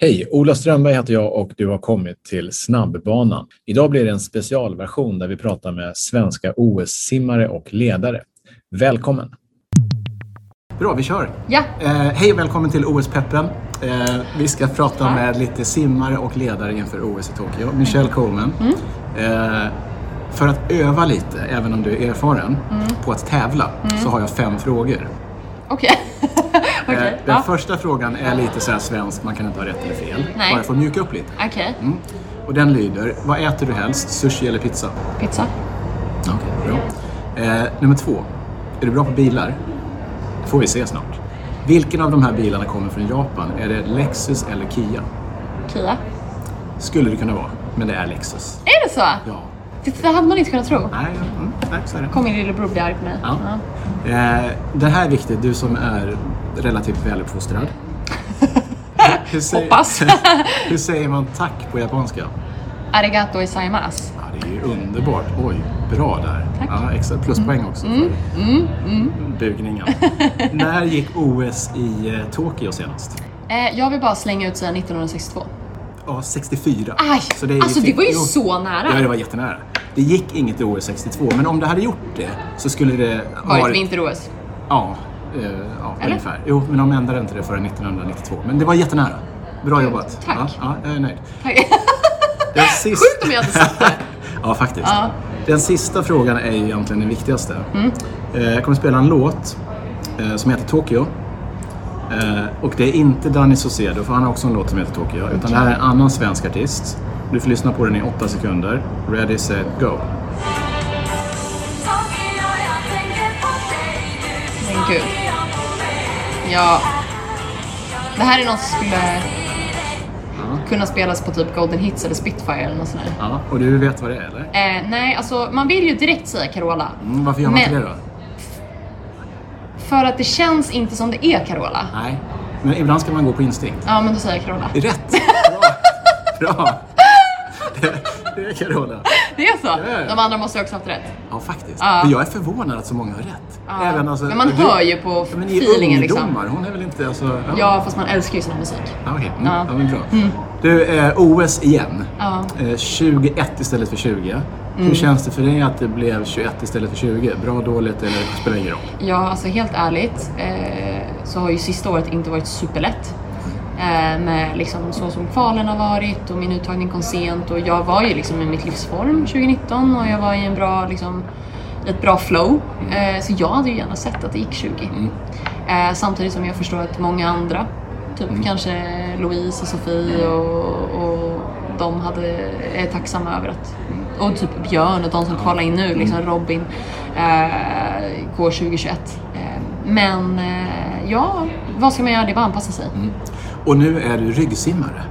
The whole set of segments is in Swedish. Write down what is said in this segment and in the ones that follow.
Hej! Ola Strömberg heter jag och du har kommit till Snabbbanan. Idag blir det en specialversion där vi pratar med svenska OS-simmare och ledare. Välkommen! Bra, vi kör! Ja. Eh, hej och välkommen till OS-peppen. Eh, vi ska prata Tack. med lite simmare och ledare inför OS i Tokyo. Michelle Coleman. Mm. Eh, för att öva lite, även om du är erfaren, Mm. på att tävla så har jag fem frågor. Okej. Okej. Eh, Den ja. första frågan är lite så här svensk, man kan inte ha rätt eller fel. Nej. Bara för att mjuka upp lite. Okej. Mm. Och den lyder, vad äter du helst? Sushi eller pizza? Pizza. Okej, bra. Eh, nummer två, är du bra på bilar? Det får vi se snart. Vilken av de här bilarna kommer från Japan? Är det Lexus eller Kia? Kia. Skulle det kunna vara, men det är Lexus. Är det så? Ja. Det, det hade man inte kunnat tro. Nej, mm, nej så är det. Kommer min lillebror bli arg på mig. Ja. Eh, det här är viktigt, du som är relativt väluppfostrad. Hur säger, Hoppas. hur säger man tack på japanska? Arigato isaimasu. Ja, det är ju underbart. Oj, bra där. Tack. Ja, extra pluspoäng också för bugningen. När gick OS i eh, Tokyo senast? Eh, jag vill bara slänga ut säga 1962. Ja, 64. Aj! Så det alltså det var ju så nära. Ja, det var jättenära. Det gick inget i OS 62, men om det hade gjort det så skulle det Var ett vinter-OS. Ja, eh, ja Eller? ungefär. Jo, men de ändrade inte det förrän 1992. Men det var jättenära. Bra jobbat. tack. Ja, ja, jag är nöjd. Tack. Den sista... Sjukt om jag hade satt det. Ja, faktiskt. Ja. Mm. Den sista frågan är ju egentligen den viktigaste. Eh, Jag kommer spela en låt eh, som heter Tokyo. Och det är inte Danny Saucedo, för han har också en låt som heter Tokyo. Utan det här är en annan svensk artist. Du får lyssna på den i åtta sekunder. Ready, set, go. Ja. Det här är något som skulle kunna spelas på typ Golden Hits eller Spitfire eller något sånt där. Ja, och du vet vad det är, eller? Eh, nej, alltså man vill ju direkt säga Carola. Mm, varför gör man inte det då? För att det känns inte som det är Carola. Nej, men ibland ska man gå på instinkt. Ja, men då säger jag Carola. Rätt! Bra! Bra! Det är Carola. Det är så? Ja, ja. De andra måste ju också ha haft rätt. Ja, faktiskt. Ja. Men jag är förvånad att så många har rätt. Även, alltså, Men man du- hör ju på Ja, men feelingen, liksom. Hon är väl inte... Alltså, ja. Ja, fast man älskar ju sån här musik. Ja, okej. Mm. Ja. Men bra. Du, eh, OS igen. Ja. Eh, 21 istället för 20. Mm. Hur känns det för dig att det blev 21 istället för 20? Bra, dåligt eller spelar ingen roll? Ja, alltså helt ärligt eh, så har ju sista året inte varit superlätt. Eh, med liksom så som kvalen har varit och min uttagning kom sent och jag var ju liksom i mitt livsform 2019 och jag var i en bra, liksom, ett bra flow. Eh, så jag hade ju gärna sett att det gick 20. Eh, samtidigt som jag förstår att många andra, typ kanske Louise och Sofie och, och de hade, är tacksamma över att och typ Björn och de som kvalar in nu, liksom Robin, går 2021. Eh, men ja, vad ska man göra? Det är bara att anpassa sig. Och nu är du ryggsimmare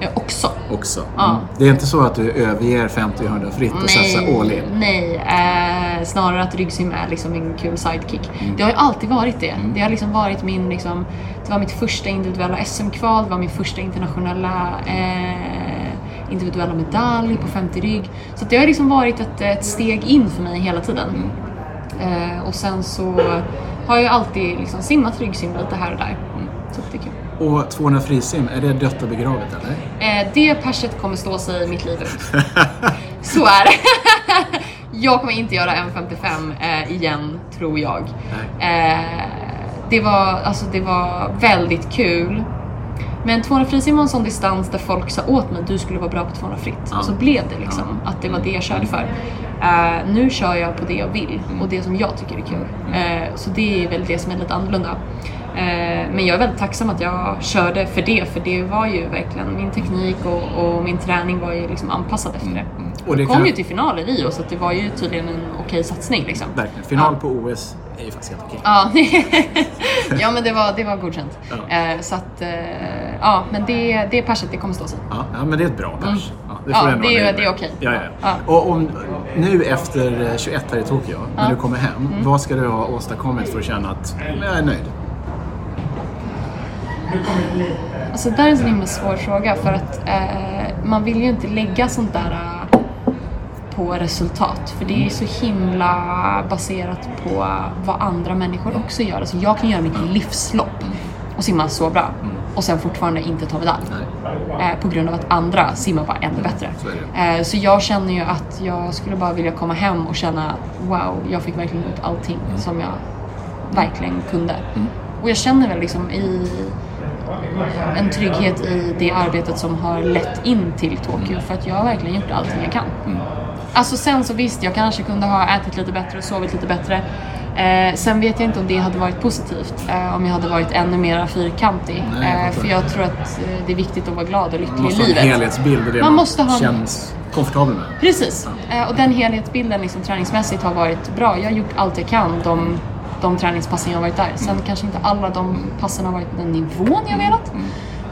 Eh, också. också. Ja. Mm. Det är inte så att du överger 50-100 fritt och satsar all in? nej. Eh, snarare att ryggsim är liksom en kul sidekick. Mm. Det har ju alltid varit det. Det har liksom varit min, liksom, det var mitt första individuella SM-kval, det var min första internationella eh, individuella medalj på 50 rygg. Så det har liksom varit ett, ett steg in för mig hela tiden. Mm. Eh, och sen så har jag alltid liksom simmat ryggsim lite här och där. Mm. Så att det är kul. Och 200 frisim, är det dött och begravet eller? Eh, det perset kommer stå sig mitt liv ut. Så är det. jag kommer inte göra M55 eh, igen, tror jag. Eh, det, var, alltså, det var väldigt kul. Men 200 frisim var en sån distans där folk sa åt mig att du skulle vara bra på 200 fritt. Ja. Och så blev det liksom, att det var det jag körde för. Eh, nu kör jag på det jag vill och det som jag tycker är kul. Eh, så det är väl det som är lite annorlunda. Eh, men jag är väldigt tacksam att jag körde för det, för det var ju verkligen min teknik och, och min träning var ju liksom anpassad efter det. Och det jag kom kan- ju till final i Rio så att det var ju tydligen en okej satsning liksom. Verkligen. Final Ja. på OS är ju faktiskt helt okej. Ja, ja men det var, det var godkänt. Ja. Eh, så att, eh, ja men det, det perset det kommer stå sig. Ja, ja, men det är ett bra pers. Ja, Mm. Ja, du ändå det är- det är okej. Ja, ja. Ja. Och om, nu efter eh, 21 här i Tokyo, när Ja. du kommer hem, Mm. vad ska du ha åstadkommit för att känna att jag är nöjd? Alltså det där är en så himla svår fråga för att eh, man vill ju inte lägga sånt där eh, på resultat. För det är så himla baserat på vad andra människor också gör. Alltså jag kan göra mitt livslopp och simma så bra. och sen fortfarande inte ta medalj. Eh, på grund av att andra simmar bara ännu bättre. Så. Eh, så jag känner ju att jag skulle bara vilja komma hem och känna wow, jag fick verkligen ut allting som jag verkligen kunde. Och jag känner väl liksom i en trygghet i det arbetet som har lett in till Tokyo för att jag har verkligen gjort allting jag kan. Alltså sen så visst, jag kanske kunde ha ätit lite bättre och sovit lite bättre. Eh, sen vet jag inte om det hade varit positivt, eh, om jag hade varit ännu mer fyrkantig. Nej, jag eh, för jag tror att eh, det är viktigt att vara glad och Man lycklig måste i ha en livet. helhetsbild det Man man, måste ha en- känns komfortabel med. Precis. Eh, och den helhetsbilden liksom, träningsmässigt har varit bra. Jag har gjort allt jag kan de, de träningspassen jag har varit där. Sen kanske inte alla de passen har varit den nivån jag velat.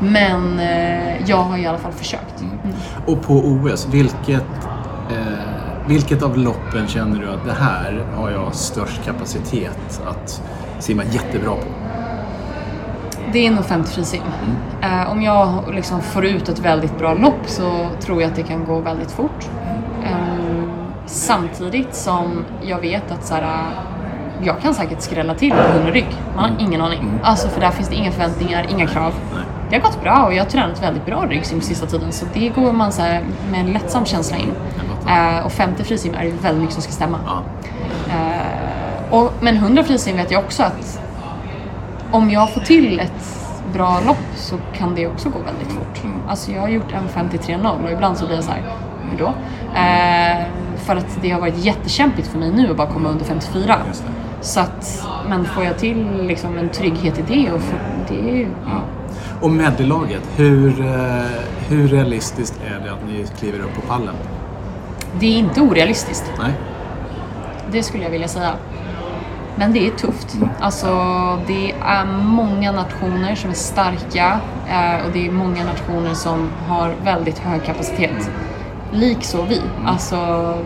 Men eh, jag har i alla fall försökt. Mm. Och på OS, vilket, eh, vilket av loppen känner du att det här har jag störst kapacitet att simma jättebra på? Det är nog 50 frisim. Eh, om jag liksom får ut ett väldigt bra lopp så tror jag att det kan gå väldigt fort. Eh, samtidigt som jag vet att så här, jag kan säkert skrälla till på 100 rygg. Man har ingen aning. Alltså för där finns det inga förväntningar, inga krav. Nej. Det har gått bra och jag har tränat väldigt bra ryggsim sista tiden så det går man så med en lättsam känsla in. Eh, och 50 frisim är det väldigt mycket som ska stämma. Ja. Eh, och, men 100 frisim vet jag också att om jag får till ett bra lopp så kan det också gå väldigt fort. Alltså jag har gjort en 53.0 och ibland så blir jag så här, hur då? Eh, för att det har varit jättekämpigt för mig nu att bara komma under 54. Så att, men får jag till liksom en trygghet i det och få, det är ju... Och medelaget, hur, eh, hur realistiskt är det att ni kliver upp på pallen? Det är inte orealistiskt. Nej? Det skulle jag vilja säga. Men det är tufft. Alltså, det är många nationer som är starka eh, och det är många nationer som har väldigt hög kapacitet. Likså vi. Alltså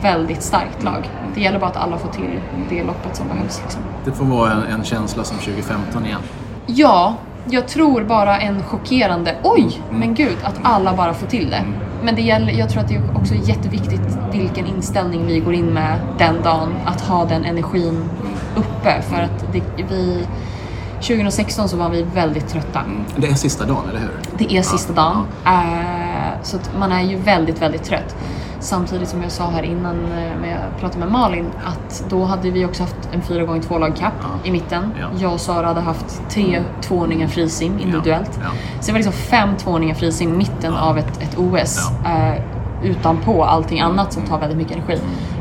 väldigt starkt lag. Det gäller bara att alla får till det loppet som behövs. Liksom. Det får vara en, en känsla som 2015 igen. Ja, jag tror bara en chockerande oj, men gud, att alla bara får till det. Men det gäller, jag tror att det är också jätteviktigt vilken inställning vi går in med den dagen. Att ha den energin uppe. För att det, vi... 2016 så var vi väldigt trötta. Det är sista dagen, eller hur? Det är sista dagen. Eh, så att man är ju väldigt, väldigt trött. Samtidigt som jag sa här innan eh, när jag pratade med Malin att då hade vi också haft en 4 gånger 2 lagkapp Ja. i mitten. Ja. Jag och Sara hade haft tre tvåningar frisim individuellt. Ja. Så det var liksom fem tvåningar frisim i mitten av ett, ett OS. Eh, utanpå allting annat som tar väldigt mycket energi.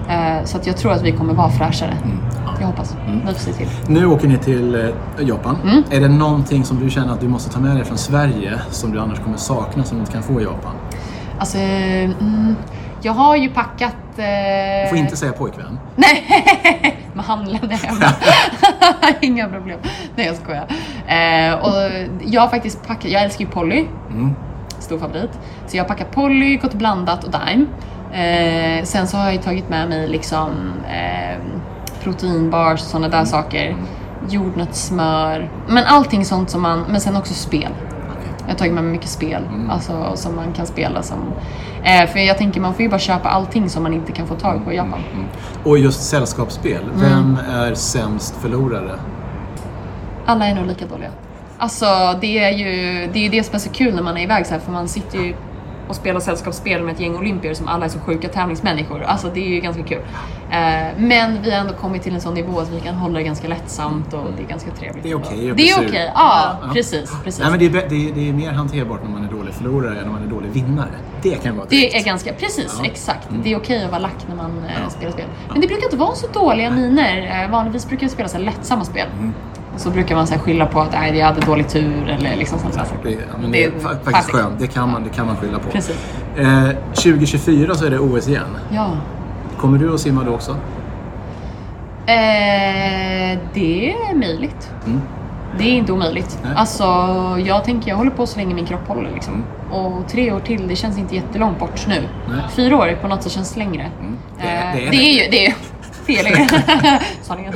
Eh, så att jag tror att vi kommer vara fräschare. Jag hoppas. Vi får se till. Nu åker ni till eh, Japan. Mm. Är det någonting som du känner att du måste ta med dig från Sverige som du annars kommer sakna som du inte kan få i Japan? Alltså, mm, jag har ju packat... Eh, Du får inte säga pojkvän. Nej, men han lämnar jag hemma. Inga problem. Nej jag skojar. Eh, och jag har faktiskt packat, jag älskar ju Polly. Mm. Stor favorit. Så jag har packat Polly, gått blandat och Dime. Eh, sen så har jag ju tagit med mig liksom eh, proteinbars och sådana där saker. Jordnötssmör. Men allting sånt som man, men sen också spel. Jag har tagit med mig mycket spel, alltså som man kan spela som... Eh, för jag tänker man får ju bara köpa allting som man inte kan få tag på i Japan. Och just sällskapsspel. Mm. Vem är sämst förlorare? Alla är nog lika dåliga. Alltså det är ju det, är det som är så kul när man är iväg så här, för man sitter ju och spelar sällskapsspel med ett gäng olympier som alla är så sjuka tävlingsmänniskor. Alltså det är ju ganska kul. Eh, men vi har ändå kommit till en sån nivå att vi kan hålla det ganska lättsamt och det är ganska trevligt. Det är okej att Det är okej, ja, Ja. precis. precis. Nej, men det, är, det, är, det är mer hanterbart när man är dålig förlorare än när man är dålig vinnare. Det kan vara Det tryggt. är ganska, precis, Ja. exakt. Det är okej att vara lack när man eh, Ja. spelar spel. Men det brukar inte vara så dåliga miner. Eh, vanligtvis brukar jag spela så lättsamma spel. Mm. Så brukar man så här skylla på att nej, jag hade dålig tur eller liksom sånt där. Det, ja, Det det är är fa- faktiskt skönt. Det kan, man, det kan man skylla på. Eh, 2024 så är det OS igen. Ja. Kommer du att simma då också? Eh, det är möjligt. Mm. Det är inte omöjligt. Nej. Alltså, jag tänker jag håller på så länge min kropp håller liksom. Och tre år till, det känns inte jättelångt bort nu. Mm. Nej. Fyra år på något sätt känns längre. Det är- Eh, det är det det. är ju, det är är längre. Sanningen.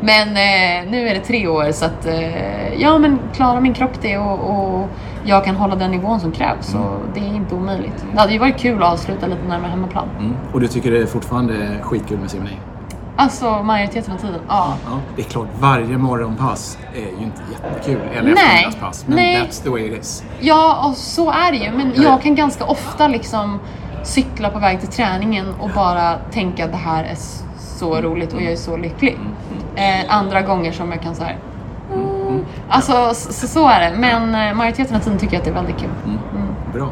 men eh, nu är det tre år så att, eh, ja men klarar min kropp det och, och jag kan hålla den nivån som krävs så det är inte omöjligt. Det hade ju varit kul att avsluta lite närmare hemmaplan. Mm. Och du tycker det är fortfarande skitkul med simning? Alltså majoriteten av tiden, ja. Ja, det är klart, varje morgonpass är ju inte jättekul. Eller eftermiddagspass. Men Nej. that's the way it is. Ja, och så är det ju. Men Ja. jag kan ganska ofta liksom cykla på väg till träningen och bara tänka att det här är så roligt och jag är så lycklig. Eh, andra gånger som jag kan så här. Mm. Alltså så, så är det. Men eh, majoriteten av tiden tycker jag att det är väldigt kul. Bra.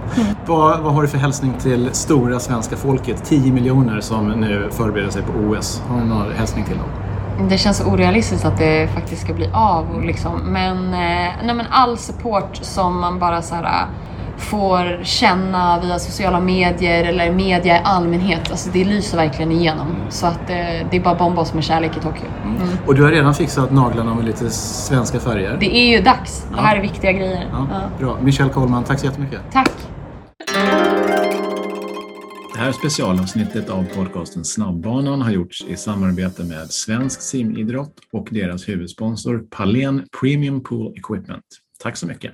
Vad, vad har du för hälsning till stora svenska folket? 10 miljoner som nu förbereder sig på OS. Har du någon hälsning till dem? Det känns orealistiskt att det faktiskt ska bli av. Liksom. Men, eh, nej, men all support som man bara så här, får känna via sociala medier eller media i allmänhet, alltså det lyser verkligen igenom. Så att eh, det är bara bomba oss med kärlek i Tokyo. Mm. Och du har redan fixat naglarna med lite svenska färger. Det är ju dags. Det här är viktiga grejer. Ja, Ja. Bra. Michelle Kollman, tack så jättemycket. Tack. Det här specialavsnittet av podcasten Snabbbanan har gjorts i samarbete med Svensk simidrott och deras huvudsponsor Palen Premium Pool Equipment. Tack så mycket!